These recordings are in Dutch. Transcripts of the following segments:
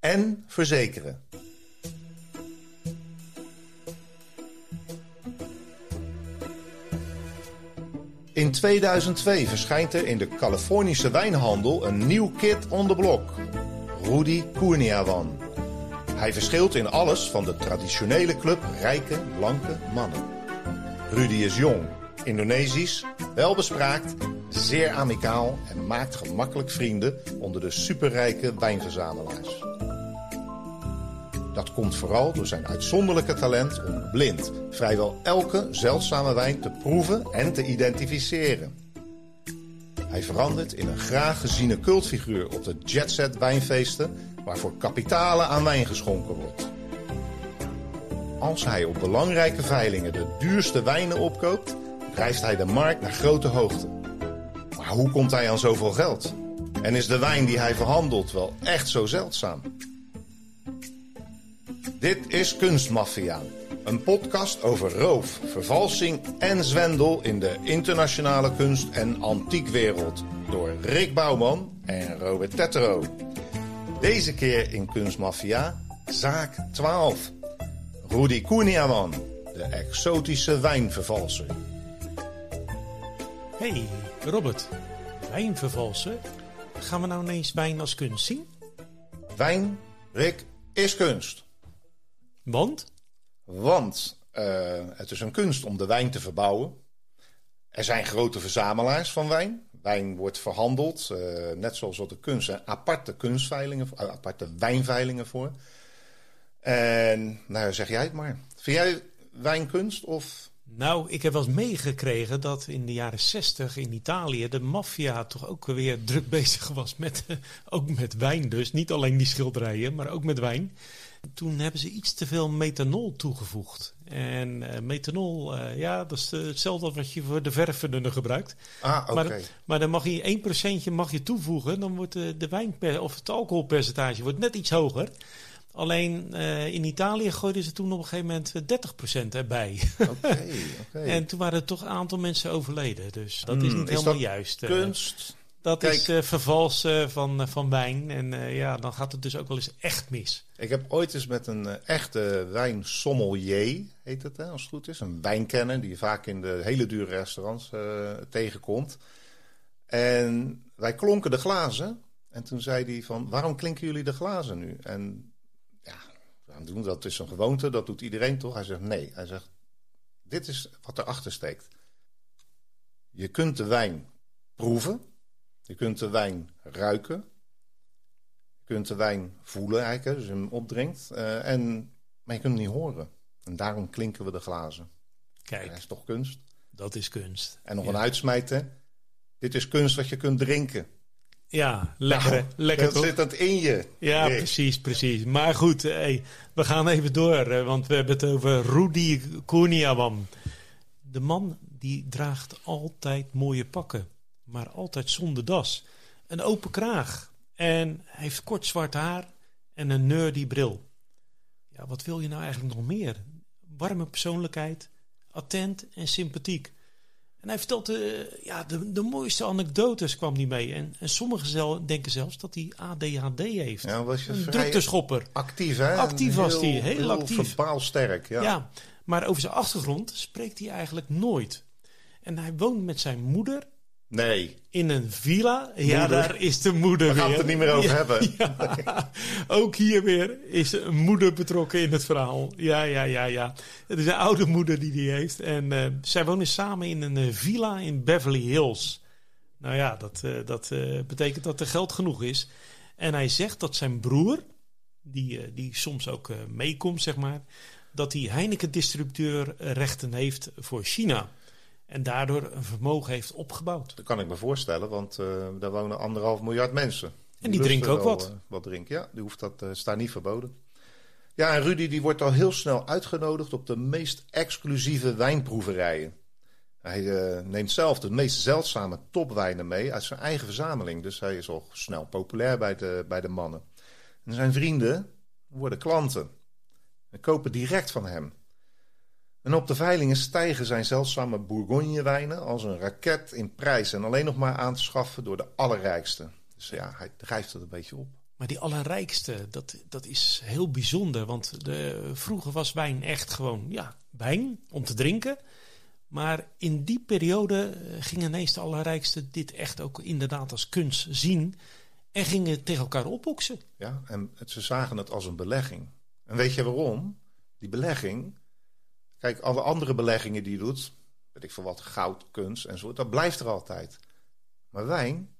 en verzekeren. In 2002 verschijnt er in de Californische wijnhandel een nieuw kid on the block. Rudy Kurniawan. Hij verschilt in alles van de traditionele club rijke, blanke mannen. Rudy is jong, Indonesisch, welbespraakt, zeer amicaal en maakt gemakkelijk vrienden onder de superrijke wijnverzamelaars. Komt vooral door zijn uitzonderlijke talent om blind vrijwel elke zeldzame wijn te proeven en te identificeren. Hij verandert in een graag geziene cultfiguur op de jetset wijnfeesten waarvoor kapitalen aan wijn geschonken wordt. Als hij op belangrijke veilingen de duurste wijnen opkoopt, drijft hij de markt naar grote hoogte. Maar hoe komt hij aan zoveel geld? En is de wijn die hij verhandelt wel echt zo zeldzaam? Dit is Kunstmafia, een podcast over roof, vervalsing en zwendel in de internationale kunst- en antiekwereld door Rick Bouwman en Robert Tettero. Deze keer in Kunstmafia, zaak 12. Rudy Koeniaman, de exotische wijnvervalser. Hey, Robert. Wijnvervalsen? Gaan we nou ineens wijn als kunst zien? Wijn, Rick, is kunst. Want? Want uh, het is een kunst om de wijn te verbouwen. Er zijn grote verzamelaars van wijn. Wijn wordt verhandeld, uh, net zoals wat de kunst, aparte kunstveilingen, uh, aparte wijnveilingen voor. En nou zeg jij het maar. Vind jij wijnkunst of nou, ik heb wel eens meegekregen dat in de jaren zestig in Italië de maffia toch ook weer druk bezig was met, ook met wijn dus. Niet alleen die schilderijen, maar ook met wijn. Toen hebben ze iets te veel methanol toegevoegd. En uh, methanol, uh, ja, dat is hetzelfde wat je voor de verfverdunner gebruikt. Ah, oké. Maar, maar, dan mag je 1% mag je toevoegen, dan wordt de, de wijn of het alcoholpercentage wordt net iets hoger. Alleen uh, in Italië gooiden ze toen op een gegeven moment 30% erbij. Oké, okay, okay. En toen waren er toch een aantal mensen overleden. Dus dat is Hmm, niet is helemaal dat juist. Uh, kunst? Dat Kijk. is uh, vervalsen van, van wijn. En ja, dan gaat het dus ook wel eens echt mis. Ik heb ooit eens met een echte wijnsommelier, heet het hè, als het goed is. Een wijnkenner die je vaak in de hele dure restaurants tegenkomt. En wij klonken de glazen. En toen zei hij van, waarom klinken jullie de glazen nu? En aan doen. Dat is een gewoonte, dat doet iedereen toch? Hij zegt nee. Hij zegt, dit is wat erachter steekt. Je kunt de wijn proeven. Je kunt de wijn ruiken. Je kunt de wijn voelen eigenlijk, dus je hem opdringt. Uh, en, maar je kunt hem niet horen. En daarom klinken we de glazen. Kijk. Dat is toch kunst? Dat is kunst. En nog ja. een uitsmijter. Dit is kunst wat je kunt drinken. Ja, lekker. Nou, lekker dat toch? zit dat in je. Ja, Rick. precies, precies. Maar goed, hey, we gaan even door, want we hebben het over Rudy Koeniawan. De man die draagt altijd mooie pakken, maar altijd zonder das. Een open kraag en hij heeft kort zwart haar en een nerdy bril. Ja, wat wil je nou eigenlijk nog meer? Warme persoonlijkheid, attent en sympathiek. En hij vertelt de, ja, de, de mooiste anekdotes kwam hij mee. En, en sommigen denken zelfs dat hij ADHD heeft. Ja, was je een drukteschopper. Actief, hè? Actief was hij, heel, heel actief. verbaal sterk, ja. Ja, maar over zijn achtergrond spreekt hij eigenlijk nooit. En hij woont met zijn moeder Nee. in een villa. Ja, Moeder. daar is de moeder We weer. gaan het er niet meer over Ja, hebben. ja. Ook hier weer is een moeder betrokken in het verhaal. Ja, ja, ja, ja. Het is een oude moeder die die heeft. En eh, zij wonen samen in een eh, villa in Beverly Hills. Nou ja, dat, eh, dat betekent dat er geld genoeg is. En hij zegt dat zijn broer, die, die soms ook meekomt, zeg maar, dat hij Heineken-distributeurrechten heeft voor China. En daardoor een vermogen heeft opgebouwd. Dat kan ik me voorstellen, want eh, daar wonen anderhalf miljard mensen. En die drinken ook wel, wat. eh, wat drinken, ja. Die hoeft dat, eh, staat niet verboden. Ja, en Rudy die wordt al heel snel uitgenodigd op de meest exclusieve wijnproeverijen. Hij neemt zelf de meest zeldzame topwijnen mee uit zijn eigen verzameling. Dus hij is al snel populair bij de, bij de mannen. En zijn vrienden worden klanten. En kopen direct van hem. En op de veilingen stijgen zijn zeldzame Bourgogne-wijnen als een raket in prijs. En alleen nog maar aan te schaffen door de allerrijkste. Dus ja, hij drijft het een beetje op. Maar die allerrijkste, dat, dat is heel bijzonder. Want de, vroeger was wijn echt gewoon ja, wijn om te drinken. Maar in die periode eh, gingen ineens de allerrijkste dit echt ook inderdaad als kunst zien. En gingen tegen elkaar opboksen. Ja, en het- ze zagen het als een belegging. En weet je waarom? Die belegging. Kijk, alle andere beleggingen die je doet, weet ik veel wat, goud, kunst en zo, dat blijft er altijd. Maar wijn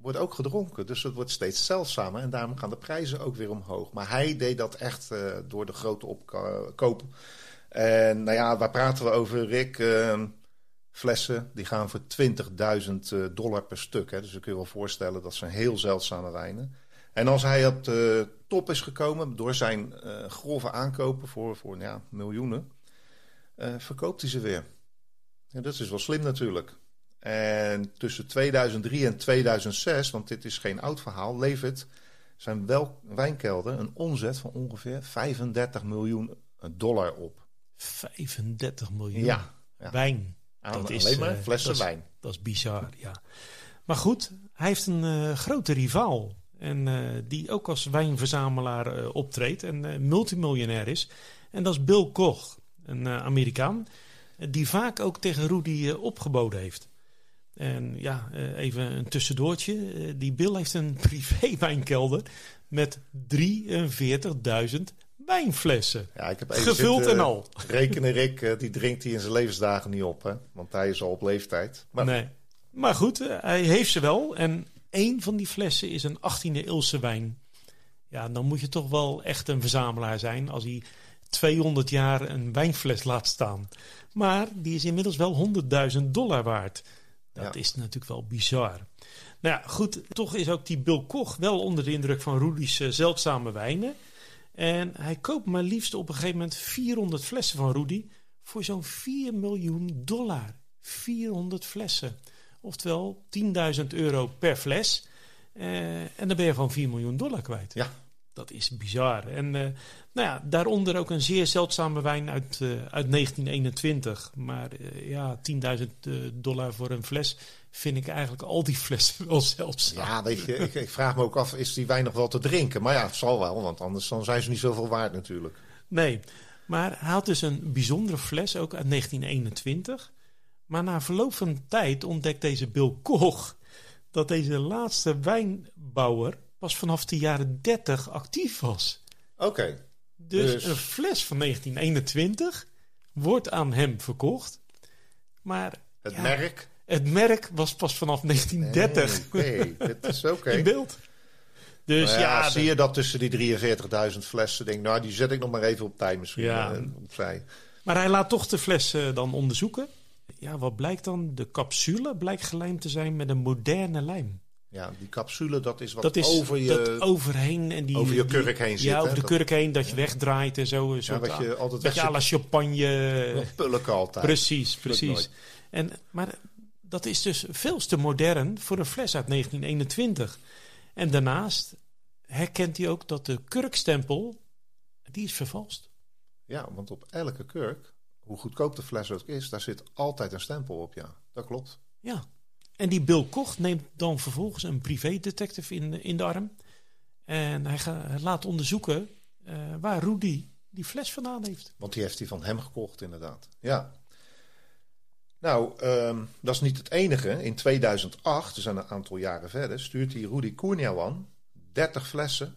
wordt ook gedronken, dus het wordt steeds zeldzamer en daarom gaan de prijzen ook weer omhoog. Maar hij deed dat echt eh, door de grote opkoop. En nou ja, waar praten we over, Rick? Eh, flessen, die gaan voor 20.000 eh, dollar per stuk. Hè? Dus je kun je wel voorstellen, dat zijn heel zeldzame wijnen. En als hij op de top is gekomen door zijn grove aankopen voor, voor nou ja, miljoenen, eh, verkoopt hij ze weer. Ja, dat is wel slim natuurlijk. En tussen 2003 en 2006, want dit is geen oud verhaal, levert zijn wel wijnkelder een omzet van ongeveer 35 miljoen dollar op. 35 miljoen Ja, ja. wijn. Aan Dat is, alleen maar eh, flessen dat is- wijn. Dat is bizar, ja. Maar goed, hij heeft een eh, grote rivaal. En die ook als wijnverzamelaar optreedt en multimiljonair is. En dat is Bill Koch, een eh, Amerikaan. eh, Die vaak ook tegen Rudy eh, opgeboden heeft. En ja, even een tussendoortje. Die Bill heeft een privé-wijnkelder met 43.000 wijnflessen. Ja, ik heb even Gevuld zitten en al. Rekenen Rick, die drinkt hij in zijn levensdagen niet op, hè? Want hij is al op leeftijd. Maar Nee. Maar goed, hij heeft ze wel. En één van die flessen is een 18e eeuwse wijn. Ja, dan moet je toch wel echt een verzamelaar zijn als hij 200 jaar een wijnfles laat staan. Maar die is inmiddels wel 100.000 dollar waard. Dat Ja. is natuurlijk wel bizar. Nou ja, goed, toch is ook die Bill Koch wel onder de indruk van Rudy's eh, zeldzame wijnen. En hij koopt maar liefst op een gegeven moment 400 flessen van Rudy voor zo'n 4 miljoen dollar. 400 flessen. Oftewel 10.000 euro per fles. Eh, en dan ben je gewoon 4 miljoen dollar kwijt. Ja. Dat is bizar. En eh, nou ja, daaronder ook een zeer zeldzame wijn uit, eh, uit 1921. Maar eh, ja, 10.000 eh, dollar voor een fles vind ik eigenlijk al die flessen wel zeldzaam. Ja, weet je, ik, ik vraag me ook af, is die wijn nog wel te drinken? Maar ja, het zal wel, want anders dan zijn ze niet zoveel waard natuurlijk. Nee, maar hij had dus een bijzondere fles, ook uit 1921. Maar na verloop van tijd ontdekt deze Bill Koch dat deze laatste wijnbouwer pas vanaf de jaren 30 actief was. Oké, Dus, Dus- een fles van 1921 wordt aan hem verkocht. Maar het Ja. merk. het merk was pas vanaf 1930 Nee, dit is oké. in beeld. Dus Nou ja, zie je dat tussen die 43.000 flessen? Denk, nou, die zet ik nog maar even op tijd misschien. Ja. eh, opzij. Maar hij laat toch de fles eh, dan onderzoeken. Ja, wat blijkt dan? De capsule blijkt gelijmd te zijn met een moderne lijm. Ja, die capsule, dat is wat Dat is over je... dat overheen en die over je kurk heen zit, Ja, over de kurk heen dat je wegdraait en zo. Een ja, soort, wat je altijd beetje à la wegzet. champagne. Pulken altijd. Precies, precies. En, maar dat is dus veel te modern voor een fles uit 1921. En daarnaast herkent hij ook dat de kurkstempel, die is vervalst. Ja, want op elke kurk, hoe goedkoop de fles ook is, daar zit altijd een stempel op, ja. Dat klopt. Ja. En die Bill Koch neemt dan vervolgens een privédetective in, in de arm. En hij, laat onderzoeken eh, waar Rudy die fles vandaan heeft. Want die heeft hij van hem gekocht, inderdaad. Ja. Nou, ehm, dat is niet het enige. In 2008, dus een aantal jaren verder, stuurt hij Rudy Kourniawan 30 flessen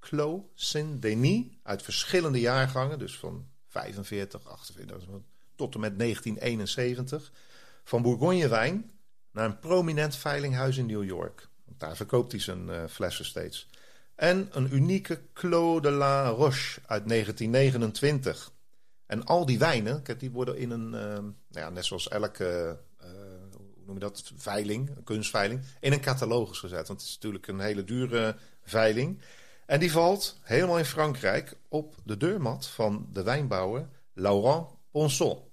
Clos Saint-Denis uit verschillende jaargangen, dus van 45, 48 tot en met 1971, van Bourgogne-wijn naar een prominent veilinghuis in New York. Daar verkoopt hij zijn eh, flessen steeds. En een unieke Clos de la Roche uit 1929. En al die wijnen, die worden in een, eh, nou ja, net zoals elke, eh, hoe noem je dat, veiling, een kunstveiling, in een catalogus gezet. Want het is natuurlijk een hele dure veiling. En die valt helemaal in Frankrijk op de deurmat van de wijnbouwer Laurent Ponson.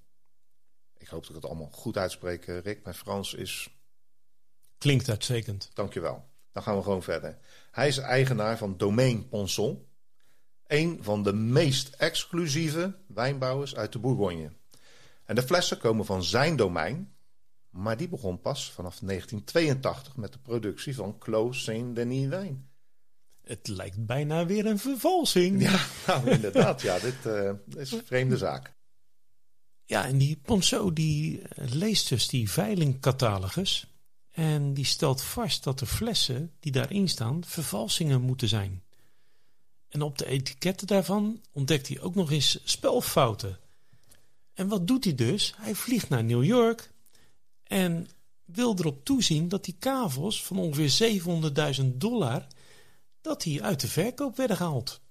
Ik hoop dat ik het allemaal goed uitspreek, eh, Rick. Mijn Frans is... Klinkt uitstekend. Dankjewel. Dan gaan we gewoon verder. Hij is eigenaar van Domaine Ponson. Een van de meest exclusieve wijnbouwers uit de Bourgogne. En de flessen komen van zijn domein. Maar die begon pas vanaf 1982 met de productie van Clos Saint-Denis wijn. Het lijkt bijna weer een vervalsing. Ja, nou, inderdaad. Ja, dit uh, is een vreemde zaak. Ja, en die Ponceau die eh, leest dus die veilingcatalogus. En die stelt vast dat de flessen die daarin staan vervalsingen moeten zijn. En op de etiketten daarvan ontdekt hij ook nog eens spelfouten. En wat doet hij dus? Hij vliegt naar New York en wil erop toezien dat die kavels van ongeveer 700.000 dollar dat die uit de verkoop werden gehaald.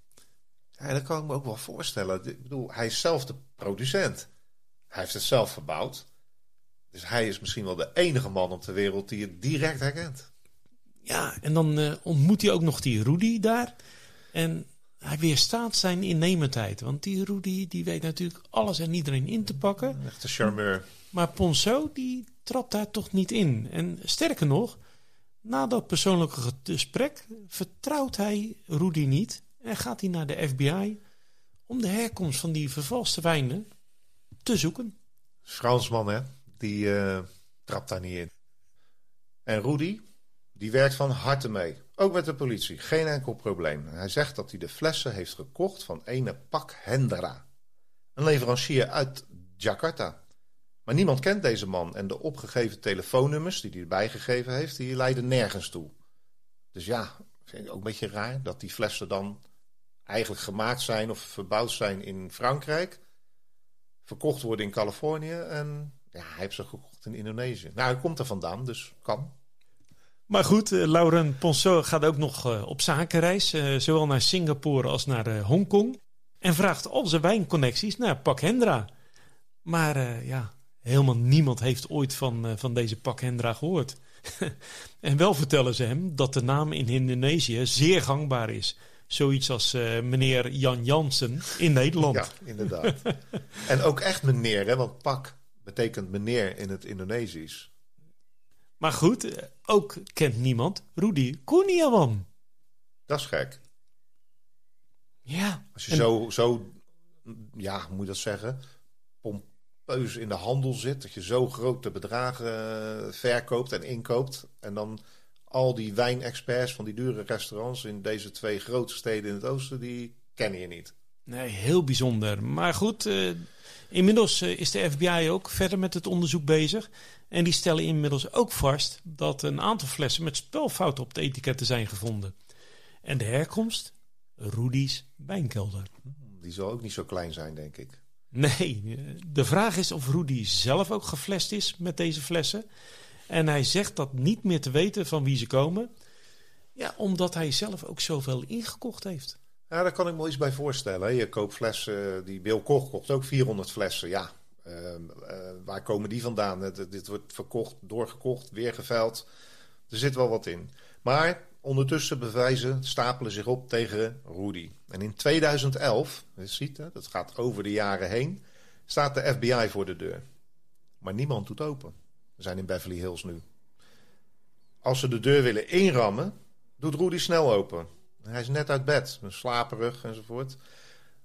Ja, dat kan ik me ook wel voorstellen. Ik bedoel, hij is zelf de producent. Hij heeft het zelf verbouwd. Dus hij is misschien wel de enige man op de wereld die het direct herkent. Ja, en dan uh, ontmoet hij ook nog die Rudy daar. En hij weerstaat zijn innemendheid. Want die Rudy die weet natuurlijk alles en iedereen in te pakken. Echt een charmeur. Maar Ponceau die trapt daar toch niet in. En sterker nog, na dat persoonlijke gesprek vertrouwt hij Rudy niet. En gaat hij naar de FBI om de herkomst van die vervalste wijnen te zoeken. Fransman hè, die uh, trapt daar niet in. En Rudy, die werkt van harte mee. Ook met de politie, geen enkel probleem. Hij zegt dat hij de flessen heeft gekocht van ene Pak Hendra. Een leverancier uit Jakarta. Maar niemand kent deze man en de opgegeven telefoonnummers die hij erbij gegeven heeft, die leiden nergens toe. Dus ja, vind ik ook een beetje raar dat die flessen dan eigenlijk gemaakt zijn of verbouwd zijn in Frankrijk, verkocht worden in Californië en ja, hij heeft ze gekocht in Indonesië. Nou, hij komt er vandaan, dus kan. Maar goed, uh, Lauren Ponceau gaat ook nog uh, op zakenreis, uh, zowel naar Singapore als naar Hongkong. En vraagt al zijn wijnconnecties naar Pak Hendra. Maar ja, helemaal niemand heeft ooit van, van deze Pak Hendra gehoord. en wel vertellen ze hem dat de naam in Indonesië zeer gangbaar is. Zoiets als meneer Jan Jansen in Nederland. Ja, inderdaad. en ook echt meneer, hè, want Pak betekent meneer in het Indonesisch. Maar goed, ook kent niemand Rudy Kurniawan. Dat is gek. Ja. Als je zo, zo, ja, moet je dat zeggen, pompeus in de handel zit. Dat je zo grote bedragen eh, verkoopt en inkoopt. En dan al die wijnexperts van die dure restaurants in deze twee grote steden in het oosten, die kennen je niet. Nee, heel bijzonder. Maar goed, uh, inmiddels uh, is de FBI ook verder met het onderzoek bezig. En die stellen inmiddels ook vast dat een aantal flessen met spelfouten op de etiketten zijn gevonden. En de herkomst? Rudy's wijnkelder. Die zal ook niet zo klein zijn, denk ik. Nee, de vraag is of Rudy zelf ook geflest is met deze flessen. En hij zegt dat niet meer te weten van wie ze komen. Ja, omdat hij zelf ook zoveel ingekocht heeft. Ja, daar kan ik me iets bij voorstellen. Je koopt flessen, die Bill Koch kocht ook 400 flessen. Ja, uh, uh, waar komen die vandaan? Dit wordt verkocht, doorgekocht, weer geveild. Er zit wel wat in. Maar ondertussen bewijzen stapelen zich op tegen Rudy. En in 2011, je ziet het, dat gaat over de jaren heen, staat de FBI voor de deur. Maar niemand doet open. We zijn in Beverly Hills nu. Als ze de deur willen inrammen, doet Rudy snel open. Hij is net uit bed, slaperig enzovoort.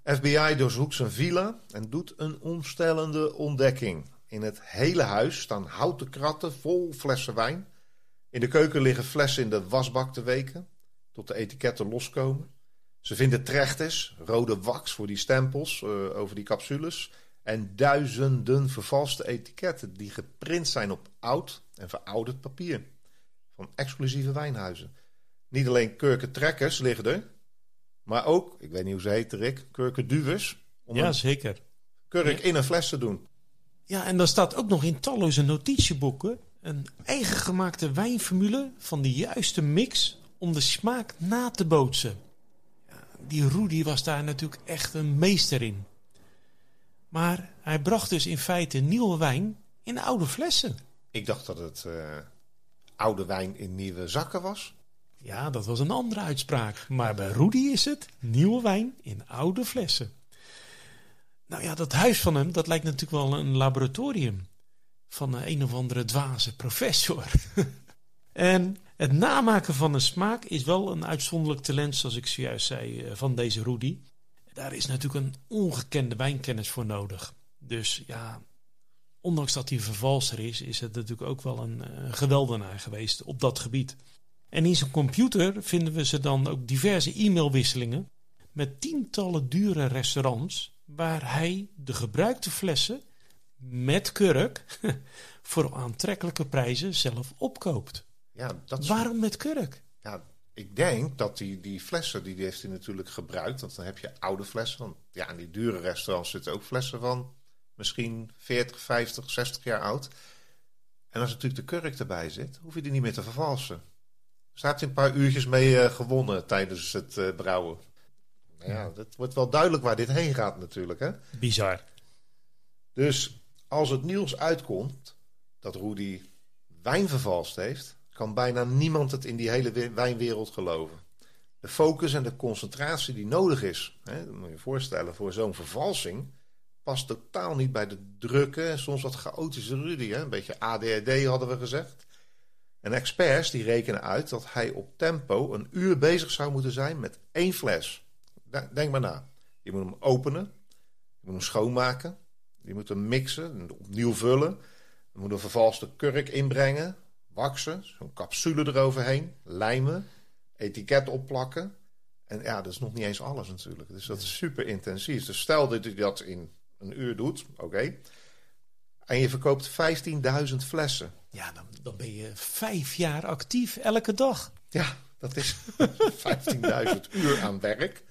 FBI doorzoekt zijn villa en doet een ontstellende ontdekking. In het hele huis staan houten kratten vol flessen wijn. In de keuken liggen flessen in de wasbak te weken, tot de etiketten loskomen. Ze vinden trechters, rode wax voor die stempels uh, over die capsules en duizenden vervalste etiketten die geprint zijn op oud en verouderd papier van exclusieve wijnhuizen. Niet alleen kurkentrekkers liggen er, maar ook, ik weet niet hoe ze heet, Rick, kurkenduwers. Ja, zeker. Kurk in een fles te doen. Ja, en dan staat ook nog in talloze notitieboeken een eigen gemaakte wijnformule van de juiste mix om de smaak na te bootsen. Die Rudy was daar natuurlijk echt een meester in. Maar hij bracht dus in feite nieuwe wijn in oude flessen. Ik dacht dat het eh, oude wijn in nieuwe zakken was. Ja, dat was een andere uitspraak. Maar bij Rudy is het nieuwe wijn in oude flessen. Nou ja, dat huis van hem, dat lijkt natuurlijk wel een laboratorium. Van een, of andere dwaze professor. en het namaken van een smaak is wel een uitzonderlijk talent, zoals ik zojuist zei, eh, van deze Rudy. Daar is natuurlijk een ongekende wijnkennis voor nodig. Dus ja, ondanks dat hij vervalser is, is het natuurlijk ook wel een, een geweldenaar geweest op dat gebied. En in zijn computer vinden we ze dan ook diverse e-mailwisselingen met tientallen dure restaurants waar hij de gebruikte flessen met kurk voor aantrekkelijke prijzen zelf opkoopt. Ja, dat is- Waarom met kurk? Ja, ik denk dat die, die flessen, die heeft hij natuurlijk gebruikt. Want dan heb je oude flessen. Want ja, in die dure restaurants zitten ook flessen van misschien 40, 50, 60 jaar oud. En als natuurlijk de kurk erbij zit, hoef je die niet meer te vervalsen. Staat hij een paar uurtjes mee eh, gewonnen tijdens het eh, brouwen. Nou ja, het wordt wel duidelijk waar dit heen gaat natuurlijk. Hè? Bizar. Dus als het nieuws uitkomt dat Rudy wijn vervalst heeft, kan bijna niemand het in die hele wi- wijnwereld geloven. De focus en de concentratie die nodig is, hè, dat moet je je voorstellen, voor zo'n vervalsing, past totaal niet bij de drukke en soms wat chaotische Rudy. Hè? Een beetje ADHD hadden we gezegd. En experts die rekenen uit dat hij op tempo een uur bezig zou moeten zijn met één fles. Denk maar na. Je moet hem openen, je moet hem schoonmaken, je moet hem mixen, en opnieuw vullen. Je moet een vervalste kurk inbrengen, waksen, zo'n capsule eroverheen, lijmen, etiket opplakken. En ja, dat is nog niet eens alles natuurlijk. Dus dat is super intensief. Dus stel dat je dat in een uur doet, oké. En je verkoopt 15.000 flessen. Ja, dan, dan ben je vijf jaar actief elke dag. Ja, dat is 15.000 uur aan werk.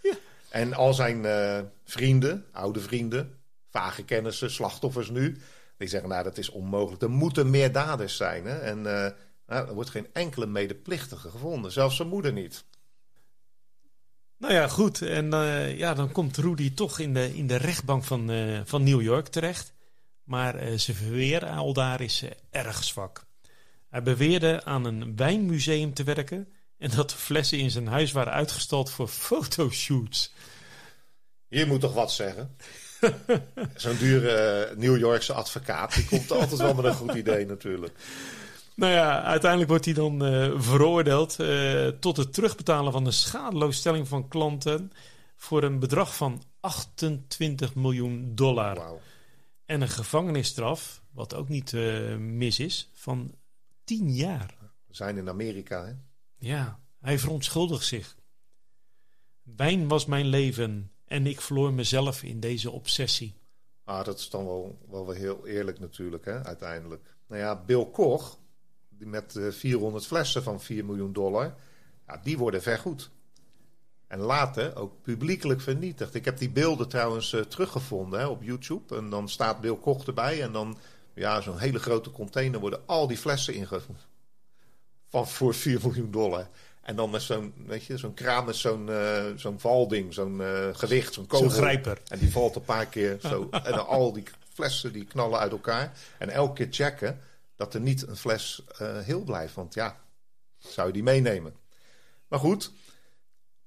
En al zijn eh, vrienden, oude vrienden, vage kennissen, slachtoffers nu, die zeggen, nou, dat is onmogelijk. Er moeten meer daders zijn. Hè? En eh, nou, er wordt geen enkele medeplichtige gevonden, zelfs zijn moeder niet. Nou ja, goed. En eh, ja, dan komt Rudy toch in de, in de rechtbank van, van New York terecht. Maar eh, zijn verweer al daar is erg zwak. Hij beweerde aan een wijnmuseum te werken en dat de flessen in zijn huis waren uitgestald voor fotoshoots. Je moet toch wat zeggen? Zo'n dure eh, New Yorkse advocaat, die komt altijd wel met een goed idee natuurlijk. Nou ja, uiteindelijk wordt hij dan eh, veroordeeld tot het terugbetalen van de schadeloosstelling van klanten voor een bedrag van 28 miljoen dollar. En een gevangenisstraf, wat ook niet eh, mis is, van 10 jaar. We zijn in Amerika, hè? Ja, hij verontschuldigt zich. Wijn was mijn leven en ik verloor mezelf in deze obsessie. Ah, dat is dan wel, wel weer heel eerlijk natuurlijk, hè, uiteindelijk. Nou ja, Bill Koch, die met eh, 400 flessen van 4 miljoen dollar, ja, die worden vergoed. En later ook publiekelijk vernietigd. Ik heb die beelden trouwens eh, teruggevonden hè, op YouTube. En dan staat Bill Koch erbij. En dan, ja, zo'n hele grote container worden al die flessen ingevoerd. Van voor 4 miljoen dollar. En dan met zo'n, weet je, zo'n kraan met zo'n eh, zo'n valding, zo'n eh, gewicht, zo'n kogel. Zo'n grijper. En die valt een paar keer zo. En dan al die flessen die knallen uit elkaar. En elke keer checken dat er niet een fles heel blijft. Want ja, zou je die meenemen? Maar goed,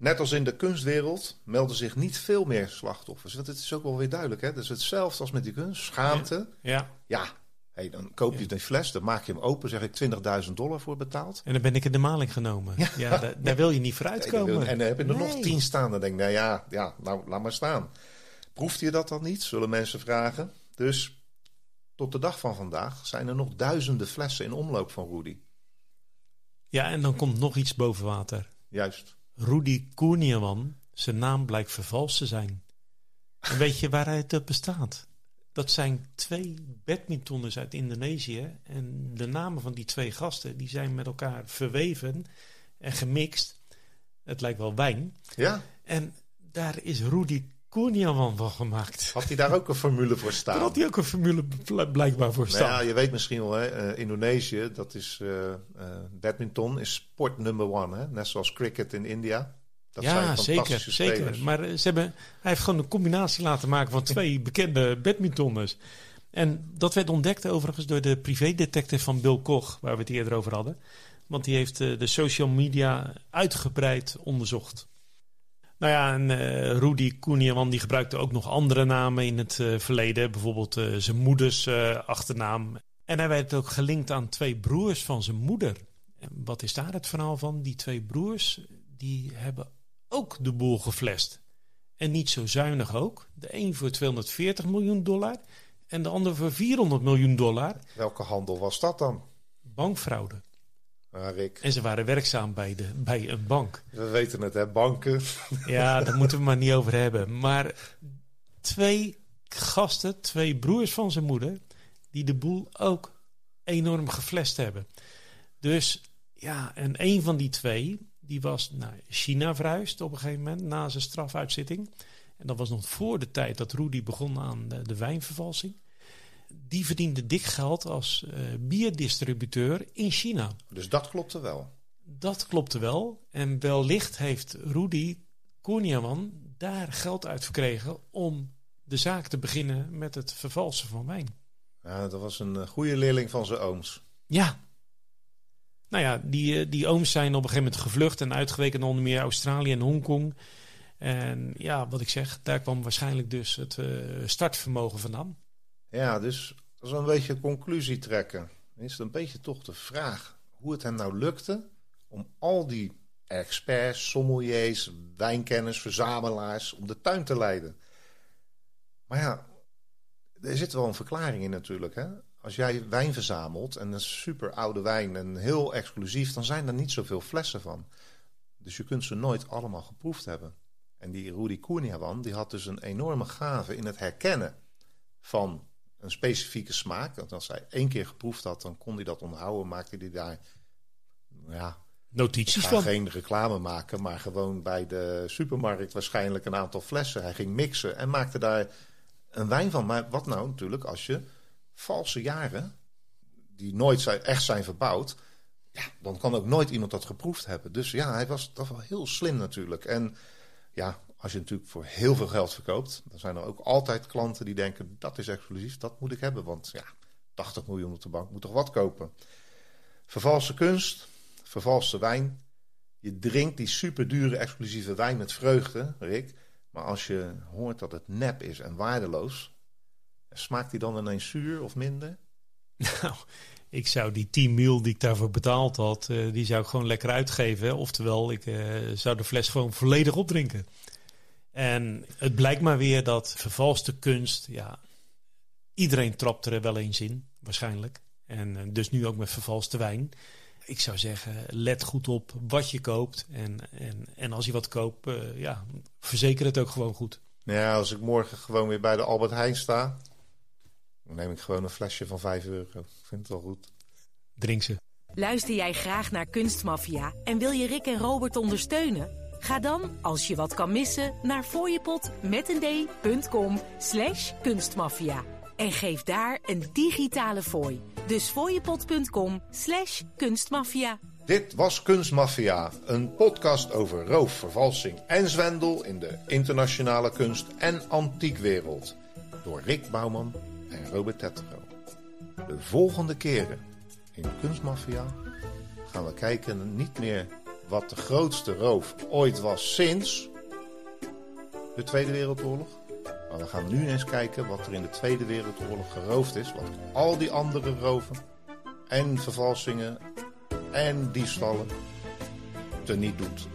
net als in de kunstwereld melden zich niet veel meer slachtoffers. Want het is ook wel weer duidelijk. Hè? Dus hetzelfde als met die kunst. Schaamte. Ja, Ja, hey, dan koop je die fles, dan maak je hem open. Zeg ik 20.000 dollar voor betaald. en dan ben ik in de maling genomen. Ja, daar, daar wil je niet voor uitkomen. En dan heb je er nog tien staan. Dan denk ik, nou ja, ja nou, laat maar staan. Proeft je dat dan niet? Zullen mensen vragen. Dus tot de dag van vandaag zijn er nog duizenden flessen in omloop van Rudy. Ja, en dan komt nog iets boven water. Juist. Rudy Koerniawan, zijn naam blijkt vervalst te zijn. En weet je waar hij het op bestaat? Dat zijn twee badmintonners uit Indonesië. En de namen van die twee gasten die zijn met elkaar verweven en gemixt. Het lijkt wel wijn. Ja, En daar is Rudy Koerniawan van gemaakt. had hij daar ook een formule voor Daar staan? had hij ook een formule bl- blijkbaar voor Nou staan. ja, je weet misschien wel, hè, eh, Indonesië, dat is eh, eh, badminton, is sport number one. Hè? Net zoals cricket in India. Dat ja, zeker, fantastische zeker. spelers. Maar ze hebben, hij heeft gewoon een combinatie laten maken van twee bekende badmintonners. En dat werd ontdekt overigens door de privédetective van Bill Koch, waar we het eerder over hadden. Want die heeft de social media uitgebreid onderzocht. Nou ja, en uh, Rudy Koeniawan die gebruikte ook nog andere namen in het uh, verleden. Bijvoorbeeld uh, zijn moeders achternaam. En hij werd ook gelinkt aan twee broers van zijn moeder. En wat is daar het verhaal van? Die twee broers die hebben ook de boel geflest. En niet zo zuinig ook. De een voor 240 miljoen dollar en de ander voor 400 miljoen dollar. Welke handel was dat dan? Bankfraude. Ah, Rick. En ze waren werkzaam bij, de, bij een bank. We weten het, hè? Banken. Ja, daar moeten we maar niet over hebben. Maar twee gasten, twee broers van zijn moeder, die de boel ook enorm geflest hebben. Dus ja, en een van die twee, die was naar China verhuisd op een gegeven moment na zijn strafuitzitting. En dat was nog voor de tijd dat Rudy begon aan de, de wijnvervalsing. Die verdiende dik geld als uh, bierdistributeur in China. Dus dat klopte wel. Dat klopte wel. En wellicht heeft Rudy Koeniawan daar geld uit verkregen om de zaak te beginnen met het vervalsen van wijn. Ja, dat was een goede leerling van zijn ooms. Ja. Nou ja, die, die ooms zijn op een gegeven moment gevlucht en uitgeweken naar onder meer Australië en Hongkong. En ja, wat ik zeg, daar kwam waarschijnlijk dus het uh, startvermogen vandaan. Ja, dus als we een beetje conclusie trekken, is het een beetje toch de vraag hoe het hem nou lukte om al die experts, sommeliers, wijnkenners, verzamelaars om de tuin te leiden. Maar ja, er zit wel een verklaring in natuurlijk. Hè? Als jij wijn verzamelt en een super oude wijn en heel exclusief, dan zijn er niet zoveel flessen van. Dus je kunt ze nooit allemaal geproefd hebben. En die Rudy Koeniawan, die had dus een enorme gave in het herkennen van een specifieke smaak. Want als hij één keer geproefd had, dan kon hij dat onthouden. Maakte hij daar, ja... Notities van. geen reclame maken, maar gewoon bij de supermarkt waarschijnlijk een aantal flessen. Hij ging mixen en maakte daar een wijn van. Maar wat nou natuurlijk als je valse jaren, die nooit zijn, echt zijn verbouwd... Ja, dan kan ook nooit iemand dat geproefd hebben. Dus ja, hij was, dat was wel heel slim natuurlijk. En ja, als je natuurlijk voor heel veel geld verkoopt, dan zijn er ook altijd klanten die denken: dat is exclusief, dat moet ik hebben. Want ja, 80 miljoen op de bank moet toch wat kopen. Vervalse kunst, vervalste wijn. Je drinkt die superdure exclusieve wijn met vreugde, Rick. Maar als je hoort dat het nep is en waardeloos, smaakt die dan ineens zuur of minder? Nou, ik zou die 10 mil die ik daarvoor betaald had, uh, die zou ik gewoon lekker uitgeven. Oftewel, ik uh, zou de fles gewoon volledig opdrinken. En het blijkt maar weer dat vervalste kunst, ja, iedereen trapt er wel eens in, waarschijnlijk. En uh, dus nu ook met vervalste wijn. Ik zou zeggen, let goed op wat je koopt. En, en, en als je wat koopt, ja, verzeker het ook gewoon goed. Ja, als ik morgen gewoon weer bij de Albert Heijn sta, dan neem ik gewoon een flesje van 5 euro. Ik vind het wel goed. Drink ze. Luister jij graag naar Kunstmafia en wil je Rick en Robert ondersteunen? Ga dan, als je wat kan missen, naar fooiepot met een d.com slash kunstmafia. En geef daar een digitale fooi. Dus fooiepot.com slash kunstmafia. Dit was Kunstmafia, een podcast over roof, vervalsing en zwendel in de internationale kunst- en antiekwereld. Door Rick Bouwman en Robert Tetro. De volgende keren in Kunstmafia gaan we kijken niet meer wat de grootste roof ooit was sinds de Tweede Wereldoorlog. Maar we gaan nu eens kijken wat er in de Tweede Wereldoorlog geroofd is. Wat al die andere roven en vervalsingen en diefstallen niet doet.